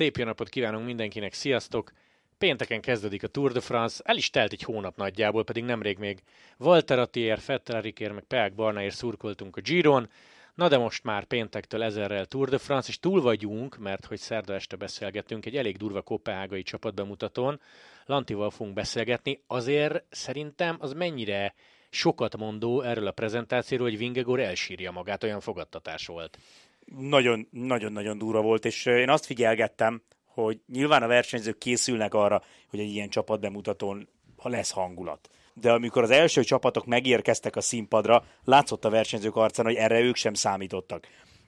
Szép jó napot kívánunk mindenkinek, sziasztok! Pénteken kezdődik a Tour de France, el is telt egy hónap nagyjából, pedig nemrég még Walter Attier, Fettel Rikér, meg Peák Barnaért szurkoltunk a Giron, Na de most már péntektől ezerrel Tour de France, és túl vagyunk, mert hogy szerda este beszélgetünk egy elég durva kopenhágai csapatbemutatón. Lantival fogunk beszélgetni, azért szerintem az mennyire sokat mondó erről a prezentációról, hogy Vingegor elsírja magát, olyan fogadtatás volt. Nagyon-nagyon-nagyon durva volt, és én azt figyelgettem, hogy nyilván a versenyzők készülnek arra, hogy egy ilyen csapatbemutatón ha lesz hangulat. De amikor az első csapatok megérkeztek a színpadra, látszott a versenyzők arcán, hogy erre ők sem számítottak.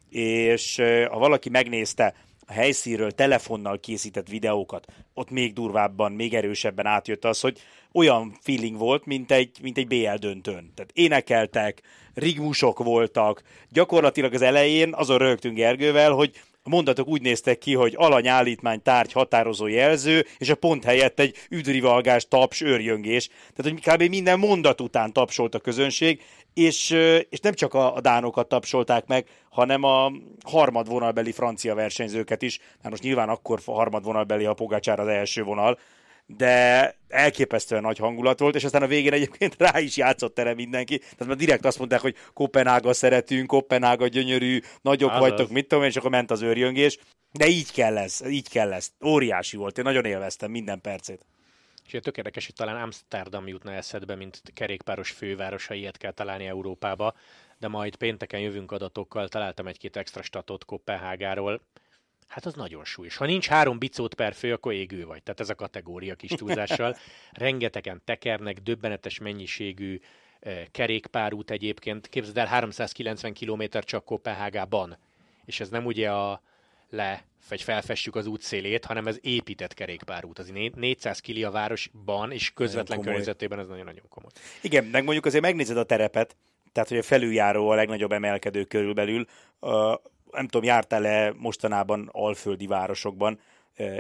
És ha valaki megnézte a helyszínről telefonnal készített videókat, ott még durvábban, még erősebben átjött az, hogy olyan feeling volt, mint egy, mint egy BL döntőn. Tehát énekeltek, rigmusok voltak, gyakorlatilag az elején azon rögtünk Gergővel, hogy a mondatok úgy néztek ki, hogy alanyállítmány tárgy határozó jelző, és a pont helyett egy üdrivalgás, taps, őrjöngés. Tehát, hogy kb. minden mondat után tapsolt a közönség, és, és nem csak a, a dánokat tapsolták meg, hanem a harmadvonalbeli francia versenyzőket is, mert most nyilván akkor harmadvonalbeli a Pogácsár az első vonal, de elképesztően nagy hangulat volt, és aztán a végén egyébként rá is játszott erre mindenki. Tehát már direkt azt mondták, hogy Kopenhága szeretünk, Kopenhága gyönyörű, nagyok Azaz. vagytok, mit tudom én, és akkor ment az őrjöngés. De így kell ez, így kell ez. Óriási volt, én nagyon élveztem minden percét. És tök érdekes, hogy talán Amsterdam jutna eszedbe, mint kerékpáros fővárosa, ilyet kell találni Európába, de majd pénteken jövünk adatokkal, találtam egy-két extra statot Kopenhágáról, Hát az nagyon súlyos. Ha nincs három bicót per fő, akkor égő vagy. Tehát ez a kategória kis túlzással. Rengetegen tekernek, döbbenetes mennyiségű eh, kerékpárút egyébként. Képzeld el, 390 km csak Kopenhágában. És ez nem ugye a le, vagy felfestjük az útszélét, hanem ez épített kerékpárút. Az 400 kili a városban, és közvetlen környezetében ez nagyon-nagyon komoly. Igen, meg mondjuk azért megnézed a terepet, tehát hogy a felüljáró a legnagyobb emelkedő körülbelül, nem tudom, jártál-e mostanában alföldi városokban,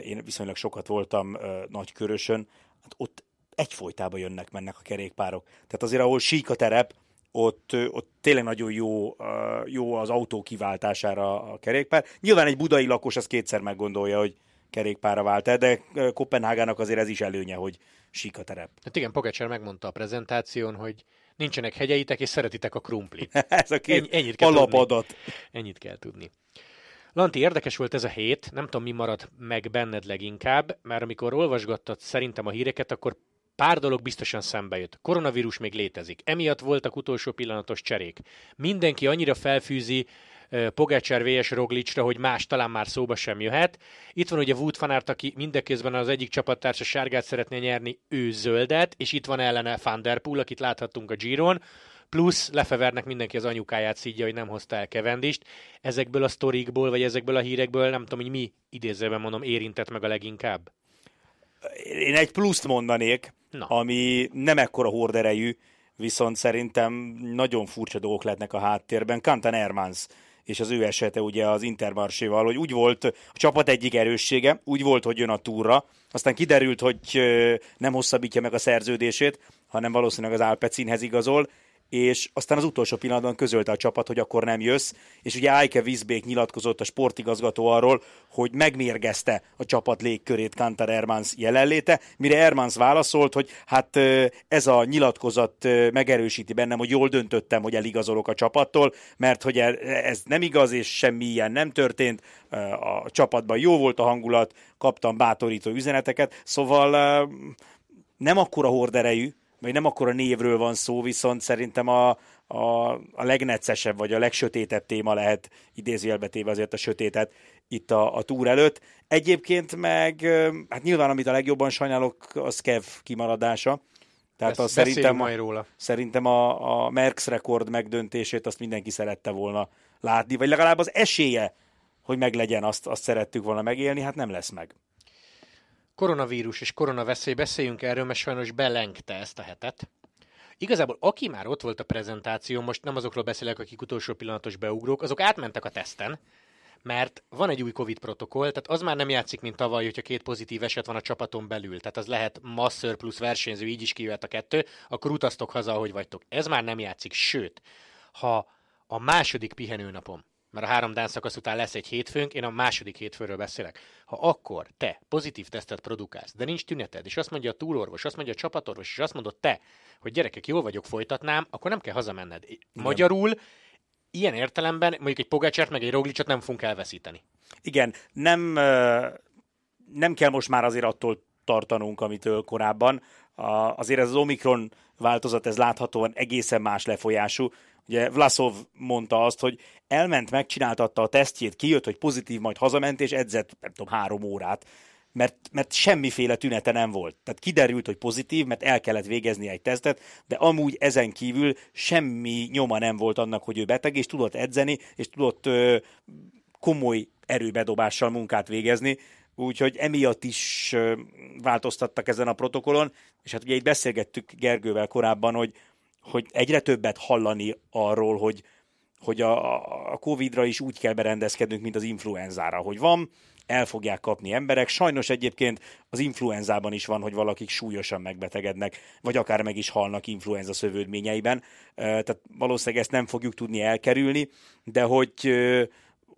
én viszonylag sokat voltam Nagykörösön, hát ott egyfolytában jönnek, mennek a kerékpárok. Tehát azért, ahol sík a terep, ott, ott tényleg nagyon jó, jó az autó kiváltására a kerékpár. Nyilván egy budai lakos az kétszer meggondolja, hogy kerékpára vált el, de Kopenhágának azért ez is előnye, hogy sík a terep. Hát igen, Pogacar megmondta a prezentáción, hogy nincsenek hegyeitek, és szeretitek a krumplit. ez a két Ennyi, ennyit kell alapadat. Tudni. Ennyit kell tudni. Lanti, érdekes volt ez a hét, nem tudom, mi maradt meg benned leginkább, mert amikor olvasgattad szerintem a híreket, akkor pár dolog biztosan szembe jött. Koronavírus még létezik. Emiatt voltak utolsó pillanatos cserék. Mindenki annyira felfűzi Pogácsár VS Roglicsra, hogy más talán már szóba sem jöhet. Itt van ugye Wout van Aert, aki mindeközben az egyik csapattársa sárgát szeretné nyerni, ő zöldet, és itt van ellene Van Der Poel, akit láthattunk a Giron, plusz lefevernek mindenki az anyukáját szídja, hogy nem hozta el Kevendist. Ezekből a sztorikból, vagy ezekből a hírekből nem tudom, hogy mi idézőben mondom érintett meg a leginkább. Én egy pluszt mondanék, Na. ami nem ekkora horderejű, viszont szerintem nagyon furcsa dolgok lehetnek a háttérben. Kantan Ermans és az ő esete ugye az Intermarséval, hogy úgy volt a csapat egyik erőssége, úgy volt, hogy jön a túra, aztán kiderült, hogy nem hosszabbítja meg a szerződését, hanem valószínűleg az Alpecinhez igazol, és aztán az utolsó pillanatban közölte a csapat, hogy akkor nem jössz, és ugye Eike Wiesbeek nyilatkozott a sportigazgató arról, hogy megmérgezte a csapat légkörét Kantar Ermans jelenléte, mire Ermans válaszolt, hogy hát ez a nyilatkozat megerősíti bennem, hogy jól döntöttem, hogy eligazolok a csapattól, mert hogy e, ez nem igaz, és semmi ilyen nem történt, a csapatban jó volt a hangulat, kaptam bátorító üzeneteket, szóval nem akkora horderejű, vagy nem akkor a névről van szó, viszont szerintem a, a, a legneccesebb, vagy a legsötétebb téma lehet idézőjelbetéve azért a sötétet itt a, a túr előtt. Egyébként meg, hát nyilván amit a legjobban sajnálok, az Kev kimaradása. Tehát a, szerintem, majd róla. szerintem a, a Merckx rekord megdöntését azt mindenki szerette volna látni, vagy legalább az esélye, hogy meglegyen, azt, azt szerettük volna megélni, hát nem lesz meg koronavírus és koronaveszély, beszéljünk erről, mert sajnos belengte ezt a hetet. Igazából aki már ott volt a prezentáció, most nem azokról beszélek, akik utolsó pillanatos beugrók, azok átmentek a teszten, mert van egy új Covid protokoll, tehát az már nem játszik, mint tavaly, hogyha két pozitív eset van a csapaton belül. Tehát az lehet masször plusz versenyző, így is kijöhet a kettő, akkor utaztok haza, ahogy vagytok. Ez már nem játszik, sőt, ha a második pihenőnapom mert a három dán szakasz után lesz egy hétfőnk, én a második hétfőről beszélek. Ha akkor te pozitív tesztet produkálsz, de nincs tüneted, és azt mondja a túlorvos, azt mondja a csapatorvos, és azt mondod te, hogy gyerekek, jól vagyok, folytatnám, akkor nem kell hazamenned. Magyarul ilyen értelemben mondjuk egy Pogácsát meg egy Roglicsot nem fogunk elveszíteni. Igen, nem, nem kell most már azért attól tartanunk, amitől korábban. Azért ez az Omikron változat, ez láthatóan egészen más lefolyású. Ugye Vlasov mondta azt, hogy elment, megcsináltatta a tesztjét, kijött, hogy pozitív, majd hazament, és edzett, nem tudom, három órát mert, mert semmiféle tünete nem volt. Tehát kiderült, hogy pozitív, mert el kellett végezni egy tesztet, de amúgy ezen kívül semmi nyoma nem volt annak, hogy ő beteg, és tudott edzeni, és tudott ö, komoly erőbedobással munkát végezni, úgyhogy emiatt is változtattak ezen a protokollon, és hát ugye itt beszélgettük Gergővel korábban, hogy, hogy egyre többet hallani arról, hogy, hogy a, a Covid-ra is úgy kell berendezkednünk, mint az influenzára, hogy van, el fogják kapni emberek. Sajnos egyébként az influenzában is van, hogy valakik súlyosan megbetegednek, vagy akár meg is halnak influenza szövődményeiben. Tehát valószínűleg ezt nem fogjuk tudni elkerülni, de hogy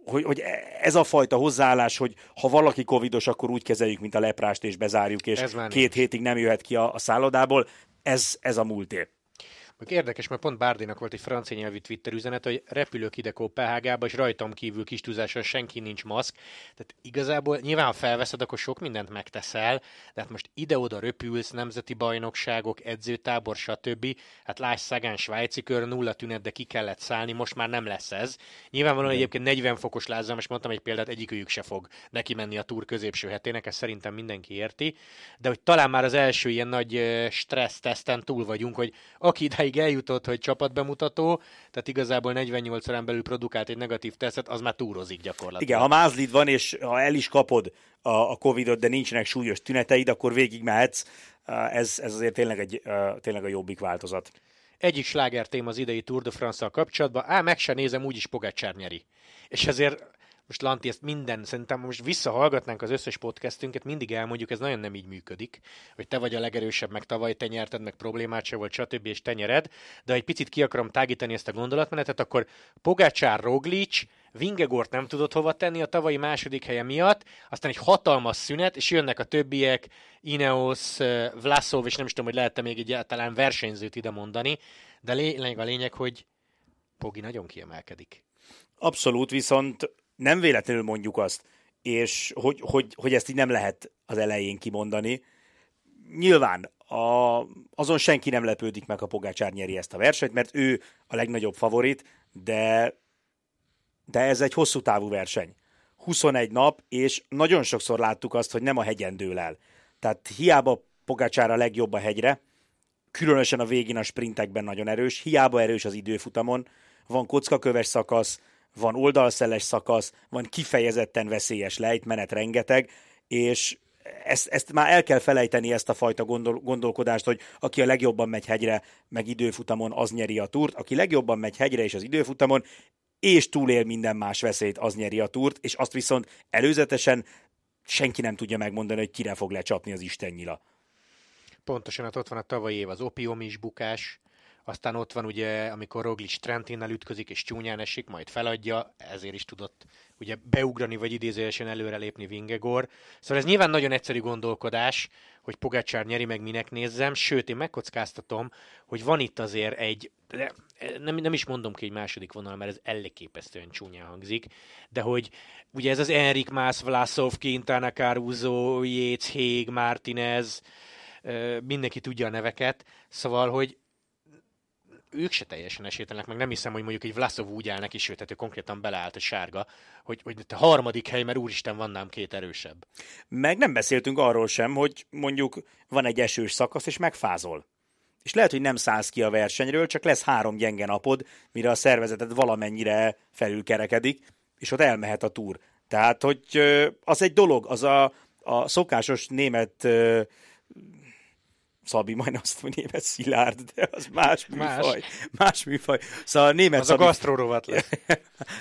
hogy, hogy ez a fajta hozzáállás, hogy ha valaki covidos, akkor úgy kezeljük, mint a leprást, és bezárjuk, és két nincs. hétig nem jöhet ki a, a szállodából, ez, ez a múlté. Meg érdekes, mert pont Bárdinak volt egy francia nyelvű Twitter üzenet, hogy repülök ide Kopenhágába, és rajtam kívül kis túlzáson senki nincs maszk. Tehát igazából nyilván, ha felveszed, akkor sok mindent megteszel, de hát most ide-oda röpülsz, nemzeti bajnokságok, edzőtábor, stb. Hát láss Szegán svájci kör, nulla tünet, de ki kellett szállni, most már nem lesz ez. Nyilvánvalóan Igen. egyébként 40 fokos lázzam, és mondtam egy példát, egyikőjük se fog neki menni a túr középső hetének, ezt szerintem mindenki érti, de hogy talán már az első ilyen nagy stressz túl vagyunk, hogy aki ide odáig eljutott, hogy csapatbemutató, tehát igazából 48 órán belül produkált egy negatív tesztet, az már túrozik gyakorlatilag. Igen, ha mázlid van, és ha el is kapod a, a Covid-ot, de nincsenek súlyos tüneteid, akkor végig mehetsz. Ez, ez azért tényleg, egy, tényleg a jobbik változat. Egyik sláger téma az idei Tour de France-szal kapcsolatban, á, meg se nézem, úgyis Pogácsár nyeri. És ezért most Lanti, ezt minden, szerintem most visszahallgatnánk az összes podcastünket, mindig elmondjuk, ez nagyon nem így működik, hogy te vagy a legerősebb, meg tavaly te nyerted, meg problémát se volt, stb. és te nyered, de ha egy picit ki akarom tágítani ezt a gondolatmenetet, akkor Pogácsár, Roglic, Vingegort nem tudott hova tenni a tavalyi második helye miatt, aztán egy hatalmas szünet, és jönnek a többiek, Ineos, Vlasov, és nem is tudom, hogy lehet még egyáltalán versenyzőt ide mondani, de lényeg a lényeg, hogy Pogi nagyon kiemelkedik. Abszolút, viszont nem véletlenül mondjuk azt, és hogy, hogy, hogy ezt így nem lehet az elején kimondani. Nyilván a, azon senki nem lepődik meg, ha Pogácsár nyeri ezt a versenyt, mert ő a legnagyobb favorit, de, de ez egy hosszú távú verseny. 21 nap, és nagyon sokszor láttuk azt, hogy nem a hegyen dől el. Tehát hiába Pogácsár a legjobb a hegyre, különösen a végén a sprintekben nagyon erős, hiába erős az időfutamon, van kockaköves szakasz, van oldalszeles szakasz, van kifejezetten veszélyes lejtmenet rengeteg, és ezt, ezt már el kell felejteni, ezt a fajta gondol, gondolkodást, hogy aki a legjobban megy hegyre, meg időfutamon, az nyeri a túrt. Aki legjobban megy hegyre és az időfutamon, és túlél minden más veszélyt, az nyeri a túrt, és azt viszont előzetesen senki nem tudja megmondani, hogy kire fog lecsapni az istennyila. Pontosan, hát ott van a tavalyi év az opium bukás, aztán ott van ugye, amikor Roglic Trentinnel ütközik, és csúnyán esik, majd feladja, ezért is tudott ugye beugrani, vagy idézőjelesen előrelépni Vingegor. Szóval ez nyilván nagyon egyszerű gondolkodás, hogy Pogácsár nyeri meg minek nézzem, sőt, én megkockáztatom, hogy van itt azért egy, de nem, nem is mondom ki egy második vonal, mert ez ellenépesztően csúnyán hangzik, de hogy ugye ez az Enrik Mász, Vlasov, Quintana, Caruso, Yates, Hég, Martinez, mindenki tudja a neveket, szóval, hogy ők se teljesen esélytelenek, meg nem hiszem, hogy mondjuk egy Vlasov úgy áll neki, sőt, ő konkrétan beleállt a sárga, hogy, hogy a harmadik hely, mert úristen van nám két erősebb. Meg nem beszéltünk arról sem, hogy mondjuk van egy esős szakasz, és megfázol. És lehet, hogy nem szállsz ki a versenyről, csak lesz három gyenge napod, mire a szervezeted valamennyire felülkerekedik, és ott elmehet a túr. Tehát, hogy az egy dolog, az a, a szokásos német Szabi, majd azt mondja, német Szilárd, de az más műfaj. Más, más műfaj. Szóval német az Szabi... a gasztrórovat lesz.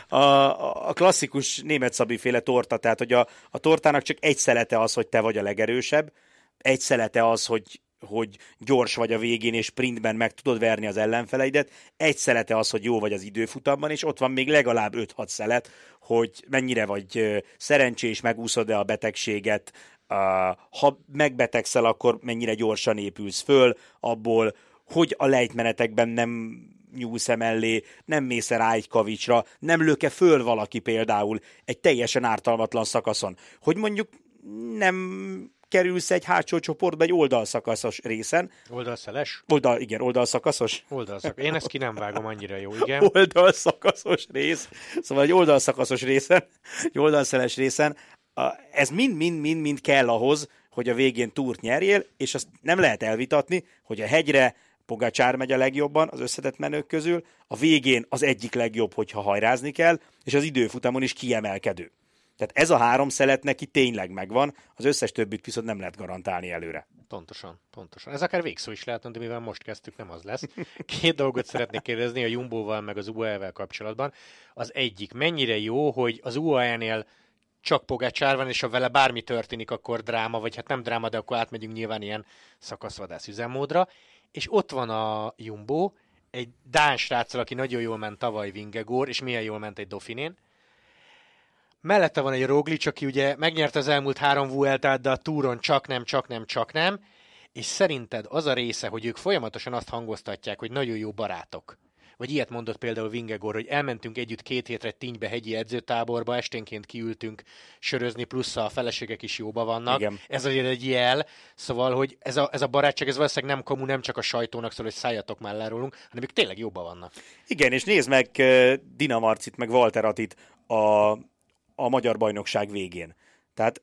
a, a, a, klasszikus német Szabi féle torta, tehát hogy a, a tortának csak egy szelete az, hogy te vagy a legerősebb, egy szelete az, hogy hogy gyors vagy a végén, és sprintben meg tudod verni az ellenfeleidet. Egy szelete az, hogy jó vagy az időfutamban, és ott van még legalább 5-6 szelet, hogy mennyire vagy szerencsés, megúszod-e a betegséget, ha megbetegszel, akkor mennyire gyorsan épülsz föl abból, hogy a lejtmenetekben nem nyúlsz -e mellé, nem mész rá egy kavicsra, nem löke föl valaki például egy teljesen ártalmatlan szakaszon. Hogy mondjuk nem kerülsz egy hátsó csoportba egy oldalszakaszos részen. Oldalszeles? Oldal, igen, oldalszakaszos. Oldalszak. Én ezt ki nem vágom annyira jó, igen. Oldalszakaszos rész. Szóval egy oldalszakaszos részen, egy oldalszeles részen, ez mind-mind-mind-mind kell ahhoz, hogy a végén túrt nyerjél, és azt nem lehet elvitatni, hogy a hegyre Pogacsár megy a legjobban az összetett menők közül, a végén az egyik legjobb, hogyha hajrázni kell, és az időfutamon is kiemelkedő. Tehát ez a három szelet neki tényleg megvan, az összes többit viszont nem lehet garantálni előre. Pontosan, pontosan. Ez akár végszó is lehet, de mivel most kezdtük, nem az lesz. Két dolgot szeretnék kérdezni a Jumbo-val meg az UAE-vel kapcsolatban. Az egyik, mennyire jó, hogy az UAE-nél csak Pogácsár van, és ha vele bármi történik, akkor dráma, vagy hát nem dráma, de akkor átmegyünk nyilván ilyen szakaszvadász üzemmódra. És ott van a Jumbo, egy Dán sráccal, aki nagyon jól ment tavaly Vingegor, és milyen jól ment egy Dauphinén. Mellette van egy Roglic, aki ugye megnyerte az elmúlt három Vueltát, de a túron csak nem, csak nem, csak nem. És szerinted az a része, hogy ők folyamatosan azt hangoztatják, hogy nagyon jó barátok, vagy ilyet mondott például Vingegor, hogy elmentünk együtt két hétre Tinybe hegyi edzőtáborba, esténként kiültünk sörözni, plusz a feleségek is jóba vannak. Igen. Ez azért egy jel, szóval, hogy ez a, ez a barátság, ez valószínűleg nem komu, nem csak a sajtónak szól, hogy szálljatok már le rólunk, hanem ők tényleg jóba vannak. Igen, és nézd meg Dina Marcit, meg Walter Atit a, a magyar bajnokság végén. Tehát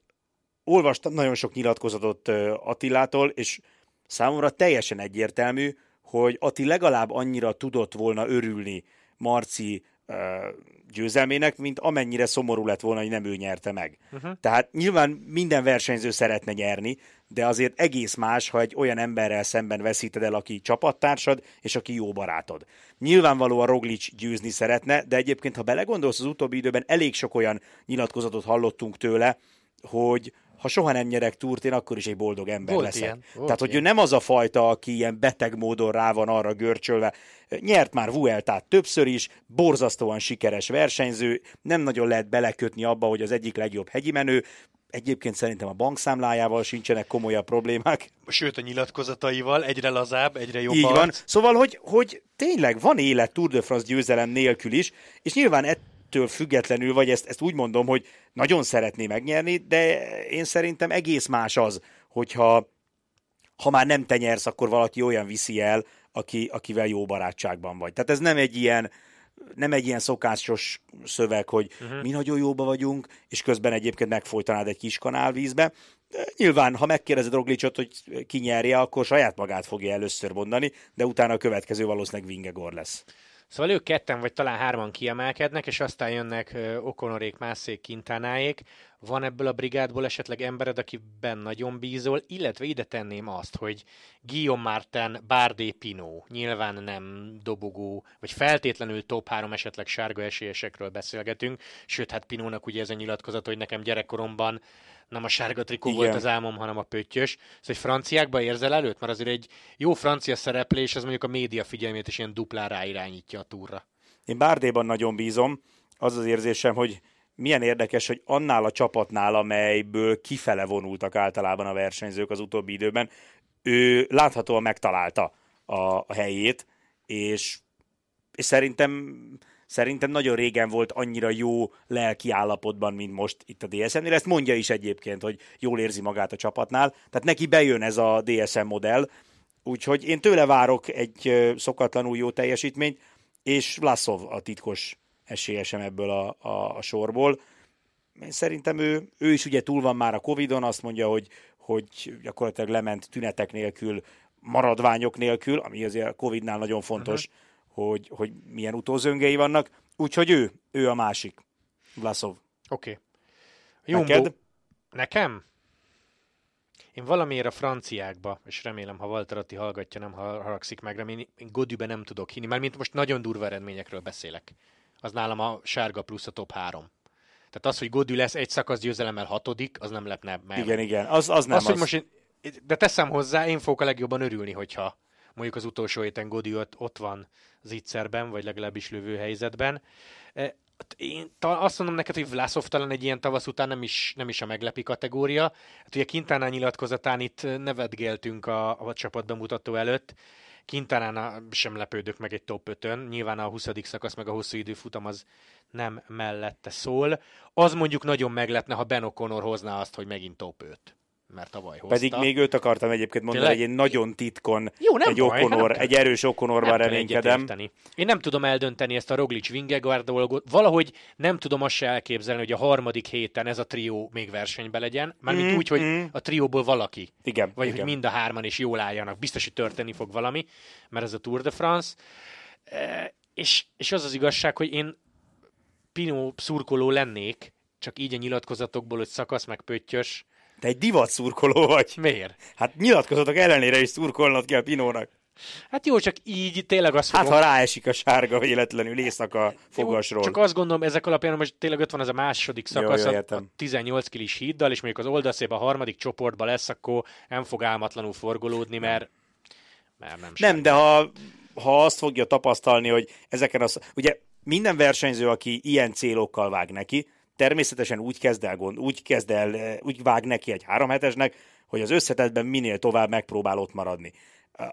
olvastam nagyon sok nyilatkozatot Attilától, és számomra teljesen egyértelmű, hogy Ati legalább annyira tudott volna örülni Marci győzelmének, mint amennyire szomorú lett volna, hogy nem ő nyerte meg. Uh-huh. Tehát nyilván minden versenyző szeretne nyerni, de azért egész más, ha egy olyan emberrel szemben veszíted el, aki csapattársad, és aki jó barátod. Nyilvánvalóan Roglic győzni szeretne, de egyébként, ha belegondolsz, az utóbbi időben elég sok olyan nyilatkozatot hallottunk tőle, hogy ha soha nem nyerek túrt, én akkor is egy boldog ember volt leszek. Ilyen, Tehát, hogy ilyen. ő nem az a fajta, aki ilyen beteg módon rá van arra görcsölve. Nyert már Vueltát többször is, borzasztóan sikeres versenyző, nem nagyon lehet belekötni abba, hogy az egyik legjobb hegyi menő, Egyébként szerintem a bankszámlájával sincsenek komolyabb problémák. Sőt, a nyilatkozataival egyre lazább, egyre jobb. Így van. Szóval, hogy, hogy tényleg van élet Tour de France győzelem nélkül is, és nyilván ettől függetlenül, vagy ezt, ezt úgy mondom, hogy nagyon szeretné megnyerni, de én szerintem egész más az, hogyha ha már nem te nyersz, akkor valaki olyan viszi el, aki, akivel jó barátságban vagy. Tehát ez nem egy ilyen, nem egy ilyen szokásos szöveg, hogy uh-huh. mi nagyon jóba vagyunk, és közben egyébként megfolytanád egy kis kanálvízbe. Nyilván, ha megkérdezed Roglicot, hogy ki nyerje, akkor saját magát fogja először mondani, de utána a következő valószínűleg Vingegor lesz. Szóval ők ketten vagy talán hárman kiemelkednek, és aztán jönnek Okonorék, Mászék, Kintánáék. Van ebből a brigádból esetleg embered, akiben nagyon bízol, illetve ide tenném azt, hogy Guillaume Martin, Bardé Pinó, nyilván nem dobogó, vagy feltétlenül top 3 esetleg sárga esélyesekről beszélgetünk, sőt, hát Pinónak ugye ez a nyilatkozat, hogy nekem gyerekkoromban nem a sárga trikó Igen. volt az álmom, hanem a pöttyös. Szóval egy franciákba érzel előtt? Mert azért egy jó francia szereplés, az mondjuk a média figyelmét is ilyen duplán irányítja a túra. Én Bárdéban nagyon bízom. Az az érzésem, hogy milyen érdekes, hogy annál a csapatnál, amelyből kifele vonultak általában a versenyzők az utóbbi időben, ő láthatóan megtalálta a, a helyét, és, és szerintem szerintem nagyon régen volt annyira jó lelki állapotban, mint most itt a DSM-nél. Ezt mondja is egyébként, hogy jól érzi magát a csapatnál. Tehát neki bejön ez a DSM modell, úgyhogy én tőle várok egy szokatlanul jó teljesítményt, és Laszov a titkos esélyesem ebből a, a, a sorból. Én szerintem ő, ő is ugye túl van már a Covid-on, azt mondja, hogy, hogy gyakorlatilag lement tünetek nélkül, maradványok nélkül, ami azért a Covid-nál nagyon fontos, uh-huh hogy, hogy milyen utózöngei vannak. Úgyhogy ő, ő a másik. Vlasov. Oké. Okay. Neked? Nekem? Én valamiért a franciákba, és remélem, ha Walter Atti hallgatja, nem haragszik meg, remélem, én Godübe nem tudok hinni, mert mint most nagyon durva eredményekről beszélek. Az nálam a sárga plusz a top 3. Tehát az, hogy Godű lesz egy szakasz győzelemmel hatodik, az nem lepne meg. Igen, igen, az, az nem az. az. Hogy most én de teszem hozzá, én fogok a legjobban örülni, hogyha mondjuk az utolsó héten Godi ott, ott van zicserben, vagy legalábbis lövő helyzetben. E, én azt mondom neked, hogy Vlasov talán egy ilyen tavasz után nem is, nem is a meglepi kategória. Hát ugye Quintana nyilatkozatán itt nevetgéltünk a, a csapat bemutató előtt. Quintana sem lepődök meg egy top 5-ön. Nyilván a 20. szakasz meg a hosszú időfutam az nem mellette szól. Az mondjuk nagyon meglepne, ha Ben O'Connor hozná azt, hogy megint top 5 mert tavaly hozta. Pedig még őt akartam egyébként mondani, Tényleg? hogy egy nagyon titkon, Jó, nem egy, baj, okonor, egy erős okonorban reménykedem. Én nem tudom eldönteni ezt a Roglic Vingegaard dolgot. Valahogy nem tudom azt se elképzelni, hogy a harmadik héten ez a trió még versenybe legyen. Mármint mm, úgy, hogy mm. a trióból valaki. Igen. Vagy igen. hogy mind a hárman is jól álljanak. Biztos, hogy történni fog valami, mert ez a Tour de France. E, és, és az az igazság, hogy én Pino szurkoló lennék, csak így a nyilatkozatokból, hogy szakasz meg pöttyös, te egy divat szurkoló vagy. Miért? Hát nyilatkozatok ellenére is szurkolnod kell Pinónak. Hát jó, csak így tényleg azt Hát fogom... ha ráesik a sárga véletlenül éjszaka fogasról. Jó, csak azt gondolom, ezek alapján most tényleg ott van ez a második szakasz, jó, jó, a 18 kilis híddal, és mondjuk az oldalszép a harmadik csoportban lesz, akkor nem fog álmatlanul forgolódni, mert, mert nem Nem, de ha, ha azt fogja tapasztalni, hogy ezeken az... Ugye minden versenyző, aki ilyen célokkal vág neki, természetesen úgy kezd el, úgy kezd el, eh, úgy vág neki egy három hetesnek, hogy az összetetben minél tovább megpróbál ott maradni.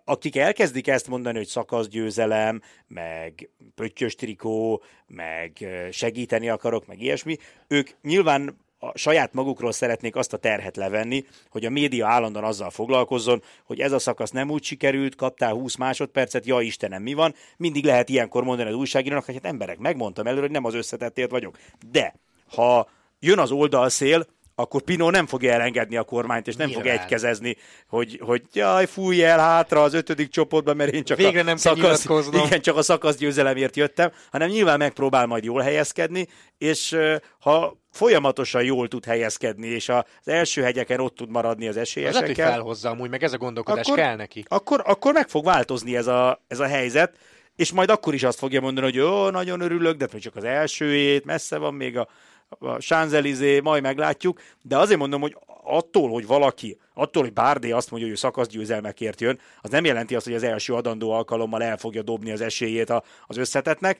Akik elkezdik ezt mondani, hogy szakaszgyőzelem, meg pöttyös trikó, meg eh, segíteni akarok, meg ilyesmi, ők nyilván a saját magukról szeretnék azt a terhet levenni, hogy a média állandóan azzal foglalkozzon, hogy ez a szakasz nem úgy sikerült, kaptál 20 másodpercet, ja Istenem, mi van? Mindig lehet ilyenkor mondani az újságírónak, hogy hát emberek, megmondtam előre, hogy nem az összetettért vagyok. De ha jön az oldalszél, akkor Pino nem fogja elengedni a kormányt, és nem Nyilván. fog egykezezni, hogy, hogy jaj, fújj el hátra az ötödik csoportban, mert én csak Végre a nem szakasz, igen, csak a szakasz győzelemért jöttem, hanem nyilván megpróbál majd jól helyezkedni, és ha folyamatosan jól tud helyezkedni, és az első hegyeken ott tud maradni az esélyesekkel. Lehet, hogy felhozza amúgy, meg ez a gondolkodás akkor, kell neki. Akkor, akkor meg fog változni ez a, ez a helyzet, és majd akkor is azt fogja mondani, hogy jó, nagyon örülök, de csak az első hét, messze van még a a Sánzelizé, majd meglátjuk, de azért mondom, hogy attól, hogy valaki, attól, hogy Bárdé azt mondja, hogy ő szakaszgyőzelmekért jön, az nem jelenti azt, hogy az első adandó alkalommal el fogja dobni az esélyét az összetetnek.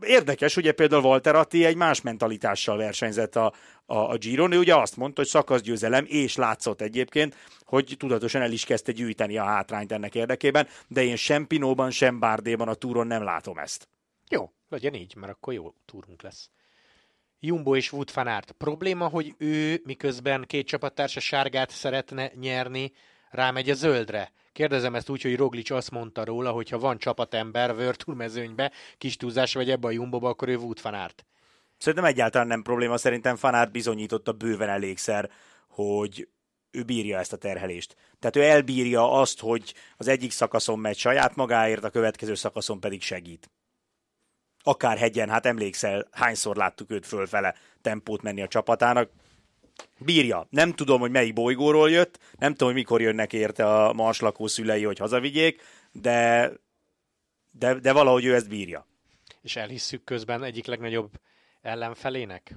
Érdekes, ugye például Walter Atti egy más mentalitással versenyzett a, a, a Giron, ő ugye azt mondta, hogy szakaszgyőzelem, és látszott egyébként, hogy tudatosan el is kezdte gyűjteni a hátrányt ennek érdekében, de én sem Pinóban, sem Bárdéban a túron nem látom ezt. Jó, legyen így, mert akkor jó túrunk lesz. Jumbo és Wood van Aert. Probléma, hogy ő miközben két csapattársa sárgát szeretne nyerni, rámegy a zöldre. Kérdezem ezt úgy, hogy Roglic azt mondta róla, hogy ha van csapatember Virtual mezőnybe, kis túlzás vagy ebbe a Jumboba, akkor ő Wood van Aert. Szerintem egyáltalán nem probléma, szerintem van Aert bizonyította bőven elégszer, hogy ő bírja ezt a terhelést. Tehát ő elbírja azt, hogy az egyik szakaszon megy saját magáért, a következő szakaszon pedig segít akár hegyen, hát emlékszel, hányszor láttuk őt fölfele tempót menni a csapatának. Bírja. Nem tudom, hogy melyik bolygóról jött, nem tudom, hogy mikor jönnek érte a marslakó szülei, hogy hazavigyék, de, de, de valahogy ő ezt bírja. És elhisszük közben egyik legnagyobb ellenfelének,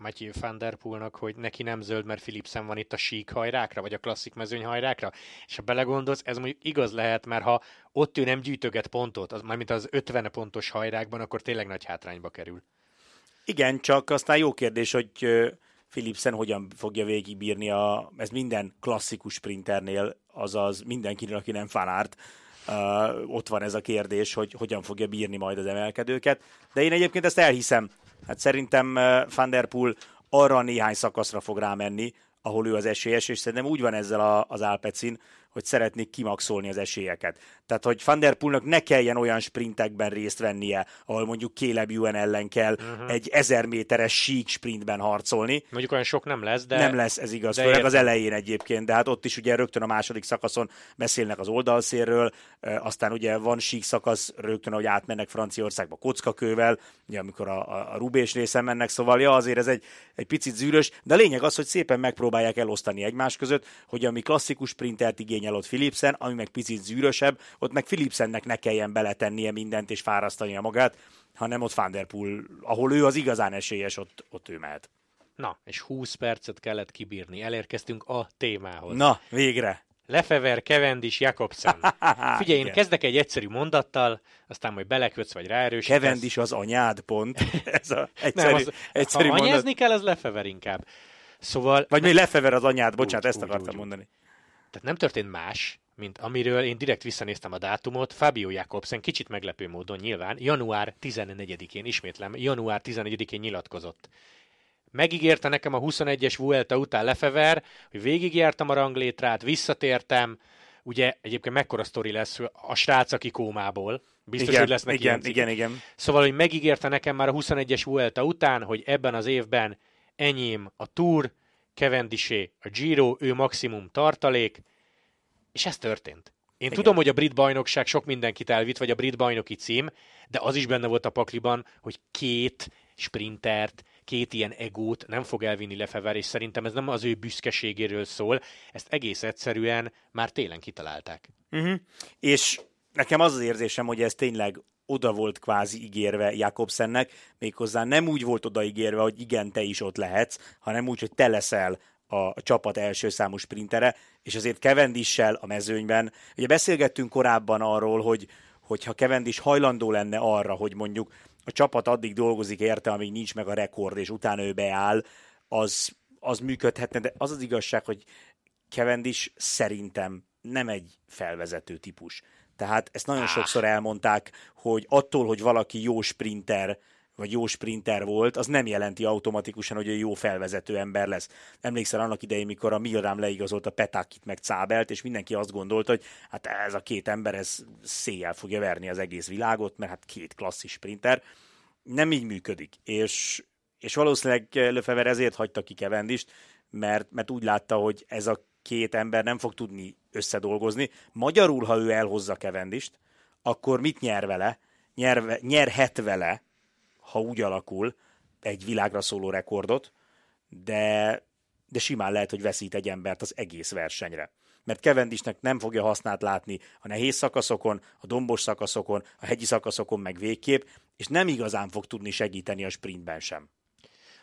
Matthew van der Poolnak, hogy neki nem zöld, mert Philipsen van itt a sík hajrákra, vagy a klasszik mezőny hajrákra. És ha belegondolsz, ez mondjuk igaz lehet, mert ha ott ő nem gyűjtöget pontot, az, mármint az 50 pontos hajrákban, akkor tényleg nagy hátrányba kerül. Igen, csak aztán jó kérdés, hogy Philipsen hogyan fogja végigbírni a, ez minden klasszikus sprinternél, azaz mindenkinek, aki nem fanárt, uh, ott van ez a kérdés, hogy hogyan fogja bírni majd az emelkedőket. De én egyébként ezt elhiszem, Hát szerintem Van Der arra néhány szakaszra fog rámenni, ahol ő az esélyes, és szerintem úgy van ezzel a, az Alpecin, hogy szeretnék kimaxolni az esélyeket. Tehát, hogy Van Der Poelnak ne kelljen olyan sprintekben részt vennie, ahol mondjuk Caleb Ewan ellen kell uh-huh. egy ezer méteres sík sprintben harcolni. Mondjuk olyan sok nem lesz, de... Nem lesz, ez igaz, de főleg az elején egyébként, de hát ott is ugye rögtön a második szakaszon beszélnek az oldalszérről, aztán ugye van sík szakasz rögtön, hogy átmennek Franciaországba kockakővel, ugye amikor a, a, a Rubés részen mennek, szóval ja, azért ez egy, egy picit zűrös, de a lényeg az, hogy szépen megpróbálják elosztani egymás között, hogy ami klasszikus sprintert igény igényel ott Philipsen, ami meg picit zűrösebb, ott meg Philipsennek ne kelljen beletennie mindent és fárasztania magát, hanem ott Van Der Poel, ahol ő az igazán esélyes, ott, ott ő mehet. Na, és 20 percet kellett kibírni. Elérkeztünk a témához. Na, végre. Lefever, Kevendis, Jakobsen. Figyelj, én kezdek egy egyszerű mondattal, aztán majd belekötsz, vagy ráerősítesz. Kevendis az anyád, pont. Ez a egyszerű, Nem, az, egyszerű ha mondat. anyázni kell, az Lefever inkább. Szóval... Vagy még lefever az anyád, bocsánat, Úgy, ezt úgy, akartam úgy. mondani. Tehát nem történt más, mint amiről én direkt visszanéztem a dátumot, Fabio Jakobsen kicsit meglepő módon nyilván, január 14-én, ismétlem, január 14-én nyilatkozott. Megígérte nekem a 21-es Vuelta után Lefever, hogy végigjártam a ranglétrát, visszatértem, ugye egyébként mekkora sztori lesz a srác, aki kómából, biztos, igen, hogy lesznek igen, ilyen cikkek. igen, igen. Szóval, hogy megígérte nekem már a 21-es Vuelta után, hogy ebben az évben enyém a Tour, Cavendisé a Giro, ő maximum tartalék, és ez történt. Én Igen. tudom, hogy a brit bajnokság sok mindenkit elvitt, vagy a brit bajnoki cím, de az is benne volt a pakliban, hogy két sprintert, két ilyen egót nem fog elvinni Lefever, és szerintem ez nem az ő büszkeségéről szól, ezt egész egyszerűen már télen kitalálták. Uh-huh. És nekem az az érzésem, hogy ez tényleg oda volt kvázi ígérve Jakobsennek, méghozzá nem úgy volt odaígérve, hogy igen, te is ott lehetsz, hanem úgy, hogy te leszel a csapat első számú sprintere, és azért Cavendissel a mezőnyben. Ugye beszélgettünk korábban arról, hogy hogyha Cavendish hajlandó lenne arra, hogy mondjuk a csapat addig dolgozik érte, amíg nincs meg a rekord, és utána ő beáll, az, az működhetne, de az az igazság, hogy Cavendish szerintem nem egy felvezető típus. Tehát ezt nagyon sokszor elmondták, hogy attól, hogy valaki jó sprinter, vagy jó sprinter volt, az nem jelenti automatikusan, hogy ő jó felvezető ember lesz. Emlékszel annak idején, mikor a Milram leigazolt a Petakit meg Cábelt, és mindenki azt gondolta, hogy hát ez a két ember, ez széjjel fogja verni az egész világot, mert hát két klasszis sprinter. Nem így működik. És, és valószínűleg Lefever ezért hagyta ki Kevendist, mert, mert úgy látta, hogy ez a két ember nem fog tudni összedolgozni. Magyarul, ha ő elhozza Kevendist, akkor mit nyer vele? Nyerve, nyerhet vele, ha úgy alakul, egy világra szóló rekordot, de, de simán lehet, hogy veszít egy embert az egész versenyre. Mert Kevendisnek nem fogja hasznát látni a nehéz szakaszokon, a dombos szakaszokon, a hegyi szakaszokon meg végképp, és nem igazán fog tudni segíteni a sprintben sem.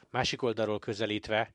Másik oldalról közelítve,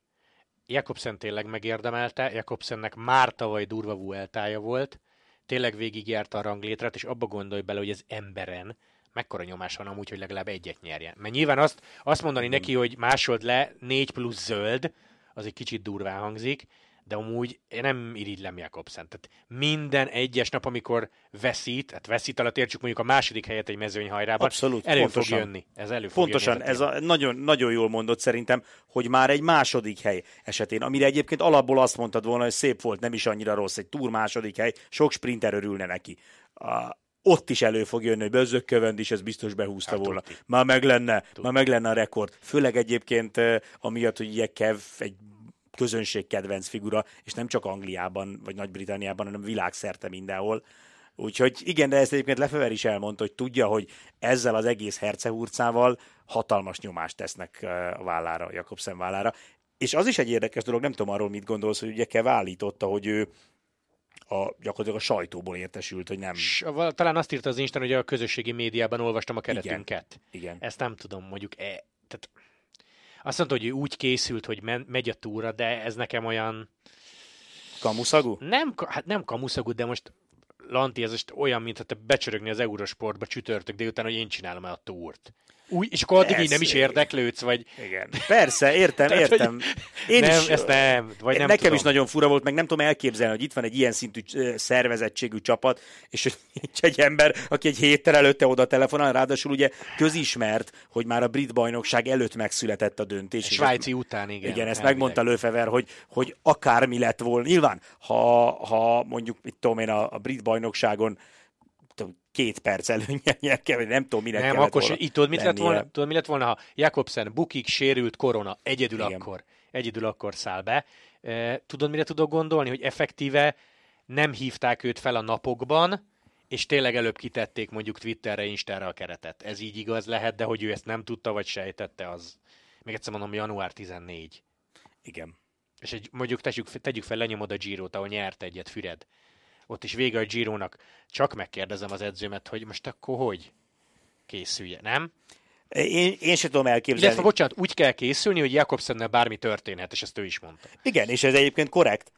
Jakobsen tényleg megérdemelte, Jakobsennek már tavaly durva vueltája volt, tényleg végigjárta a ranglétrát, és abba gondolj bele, hogy ez emberen mekkora nyomás van amúgy, hogy legalább egyet nyerjen. Mert nyilván azt, azt mondani neki, hogy másold le, négy plusz zöld, az egy kicsit durván hangzik, de amúgy én nem irigylem Jakobsen. Tehát minden egyes nap, amikor veszít, hát veszít alatt értsük mondjuk a második helyet egy mezőnyhajrában, Abszolút, elő pontosan. fog jönni. Ez elő fog Pontosan, jönni ez a, nagyon, nagyon jól mondott szerintem, hogy már egy második hely esetén, amire egyébként alapból azt mondtad volna, hogy szép volt, nem is annyira rossz, egy túr második hely, sok sprinter örülne neki. A, ott is elő fog jönni, hogy Bözök Kövend is ez biztos behúzta Hát, volna. tuti. Már meg lenne, már meg lenne a rekord. Főleg egyébként eh, amiatt, hogy ugye Kev egy közönség kedvenc figura, és nem csak Angliában vagy Nagy-Britanniában, hanem világszerte mindenhol. Úgyhogy igen, de ezt egyébként Lefever is elmondta, hogy tudja, hogy ezzel az egész hercehurcával hatalmas nyomást tesznek a vállára, a Jakobsen vállára. És az is egy érdekes dolog, nem tudom arról mit gondolsz, hogy ugye Kev állította, hogy ő a, gyakorlatilag a sajtóból értesült, hogy nem. S, talán azt írta az Instán, hogy a közösségi médiában olvastam a keretünket. Igen. Ezt nem tudom, mondjuk e, tehát azt mondta, hogy ő úgy készült, hogy men, megy a túra, de ez nekem olyan Kamuszagú? nem, hát nem kamuszagú, de most Lanti, ez most olyan, mint te becsörögni az Eurosportba csütörtök délután, hogy én csinálom el a túrt. Úgy, és akkor addig így nem is érdeklődsz, vagy Igen. Persze, értem, Tehát, hogy értem. Én nem, is, ezt nem, vagy nem Nekem tudom. is nagyon fura volt, meg nem tudom elképzelni, hogy itt van egy ilyen szintű szervezettségű csapat, és hogy nincs egy ember, aki egy héttel előtte oda telefonál, ráadásul ugye közismert, hogy már a brit bajnokság előtt megszületett a döntés. és Svájci után, igen. igen, ezt elvileg. megmondta Lőfever, hogy, hogy akármi lett volna. Nyilván, ha, ha mondjuk, mit tudom én, a, a brit bajnokságon két perc előnye nyer kell, vagy nem tudom, minek Nem, akkor volna így tudod, mit lett lennie. volna, tudod, mi lett volna, ha Jakobsen bukik, sérült, korona, egyedül Igen. akkor, egyedül akkor száll be. E, tudod, mire tudok gondolni, hogy effektíve nem hívták őt fel a napokban, és tényleg előbb kitették mondjuk Twitterre, Instára a keretet. Ez így igaz lehet, de hogy ő ezt nem tudta, vagy sejtette, az még egyszer mondom, január 14. Igen. És egy, mondjuk tegyük, tegyük fel, lenyomod a Girot, ahol nyert egyet Füred. Ott is vége a Girónak. Csak megkérdezem az edzőmet, hogy most akkor hogy készülje, nem? Én, én sem tudom elképzelni. Illetve, bocsánat, úgy kell készülni, hogy Jakobsennel bármi történhet, és ezt ő is mondta. Igen, és ez egyébként korrekt.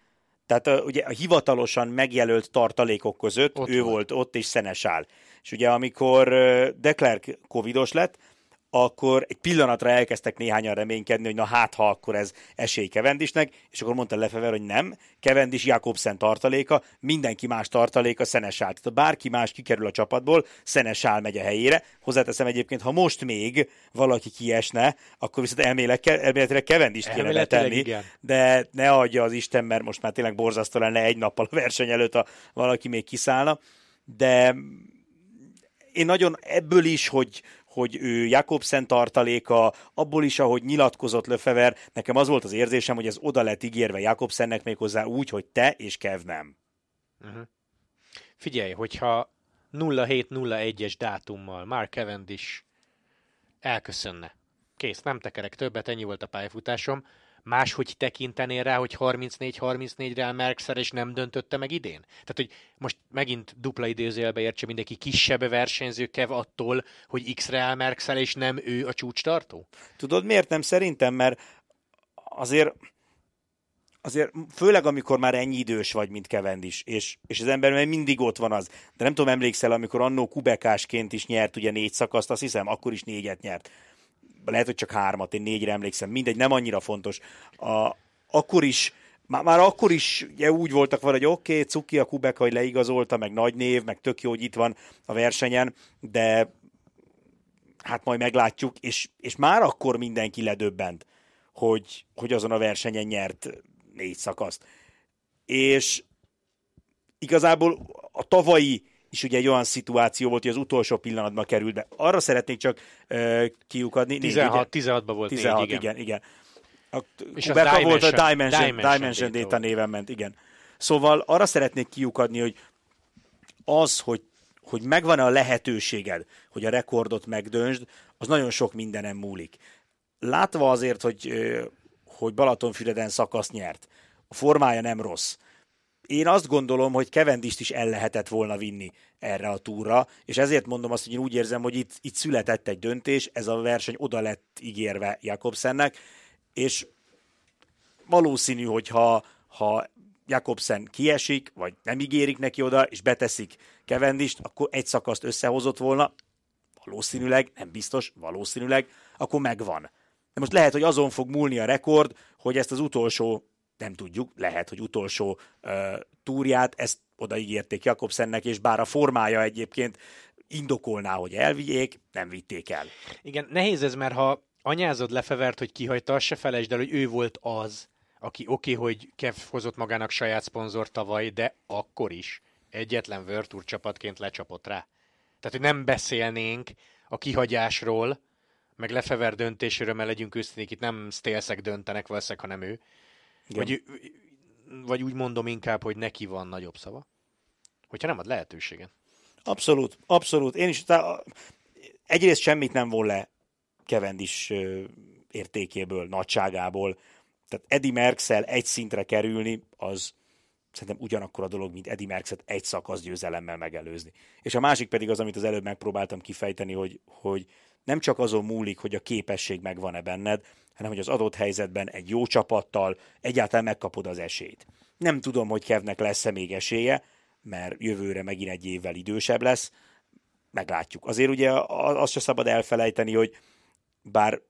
Tehát a, ugye a hivatalosan megjelölt tartalékok között ott ő volt. volt ott, és Szenesál. És ugye amikor Declerc covidos lett, akkor egy pillanatra elkezdtek néhányan reménykedni, hogy na hát, ha akkor ez esély Kevendisnek, és akkor mondta Lefever, hogy nem, Kevendis Jakobsen tartaléka, mindenki más tartaléka Szenesál. Tehát bárki más kikerül a csapatból, Szenesál megy a helyére. Hozzáteszem egyébként, ha most még valaki kiesne, akkor viszont elméletileg Kevendis kéne betenni, de ne adja az Isten, mert most már tényleg borzasztó lenne egy nappal a verseny előtt, ha valaki még kiszállna. De én nagyon ebből is, hogy, hogy ő Jakobsen tartaléka, abból is, ahogy nyilatkozott Löfever, nekem az volt az érzésem, hogy ez oda lett ígérve Jakobsennek méghozzá úgy, hogy te és Kev nem. Uh-huh. Figyelj, hogyha 0701-es dátummal Mark Cavendish elköszönne. Kész, nem tekerek többet, ennyi volt a pályafutásom máshogy tekintenél rá, hogy 34-34-re Merkszer és nem döntötte meg idén? Tehát, hogy most megint dupla idézőjelbe értse mindenki kisebb versenyző kev attól, hogy X-re Merkszer, és nem ő a csúcs tartó? Tudod, miért nem? Szerintem, mert azért azért főleg amikor már ennyi idős vagy, mint is, és, és az ember mindig ott van az. De nem tudom, emlékszel, amikor annó kubekásként is nyert ugye négy szakaszt, azt hiszem, akkor is négyet nyert lehet, hogy csak hármat, én négyre emlékszem, mindegy, nem annyira fontos. A, akkor is már, már akkor is ugye, úgy voltak vele, hogy oké, okay, Cuki a Kubek, hogy leigazolta, meg nagy név, meg tök jó, hogy itt van a versenyen, de hát majd meglátjuk, és, és már akkor mindenki ledöbbent, hogy, hogy azon a versenyen nyert négy szakaszt. És igazából a tavalyi is ugye egy olyan szituáció volt, hogy az utolsó pillanatban került be. Arra szeretnék csak uh, kiukadni. 16, 16-ban volt 16, négy, igen. igen, igen. A és Kubeka volt a Dimension, Dimension, Dimension Data, Data néven ment, igen. Szóval arra szeretnék kiukadni, hogy az, hogy, hogy megvan a lehetőséged, hogy a rekordot megdöntsd, az nagyon sok mindenem múlik. Látva azért, hogy, hogy Balatonfüreden szakasz nyert, a formája nem rossz, én azt gondolom, hogy Kevendist is el lehetett volna vinni erre a túra, és ezért mondom azt, hogy én úgy érzem, hogy itt, itt született egy döntés, ez a verseny oda lett ígérve Jakobsennek, és valószínű, hogy ha, ha Jakobsen kiesik, vagy nem ígérik neki oda, és beteszik Kevendist, akkor egy szakaszt összehozott volna, valószínűleg, nem biztos, valószínűleg, akkor megvan. De most lehet, hogy azon fog múlni a rekord, hogy ezt az utolsó nem tudjuk, lehet, hogy utolsó uh, túrját, ezt odaígérték Jakobsennek, és bár a formája egyébként indokolná, hogy elvigyék, nem vitték el. Igen, nehéz ez, mert ha anyázod lefevert, hogy kihagyta, se felejtsd el, hogy ő volt az, aki oké, okay, hogy Kev hozott magának saját szponzor tavaly, de akkor is egyetlen Tour csapatként lecsapott rá. Tehát, hogy nem beszélnénk a kihagyásról, meg Lefever döntéséről, mert legyünk őszinték, itt nem stélszek döntenek valószínűleg, hanem ő, vagy, vagy úgy mondom inkább, hogy neki van nagyobb szava? Hogyha nem ad lehetőséget. Abszolút, abszolút. Én is, tá, egyrészt semmit nem von le Kevendis értékéből, nagyságából. Tehát Eddie Merkszel egy szintre kerülni, az szerintem ugyanakkor a dolog, mint Eddie Merckxet egy szakasz győzelemmel megelőzni. És a másik pedig az, amit az előbb megpróbáltam kifejteni, hogy, hogy nem csak azon múlik, hogy a képesség megvan-e benned, hanem hogy az adott helyzetben egy jó csapattal egyáltalán megkapod az esélyt. Nem tudom, hogy Kevnek lesz-e még esélye, mert jövőre megint egy évvel idősebb lesz, meglátjuk. Azért ugye azt se szabad elfelejteni, hogy bár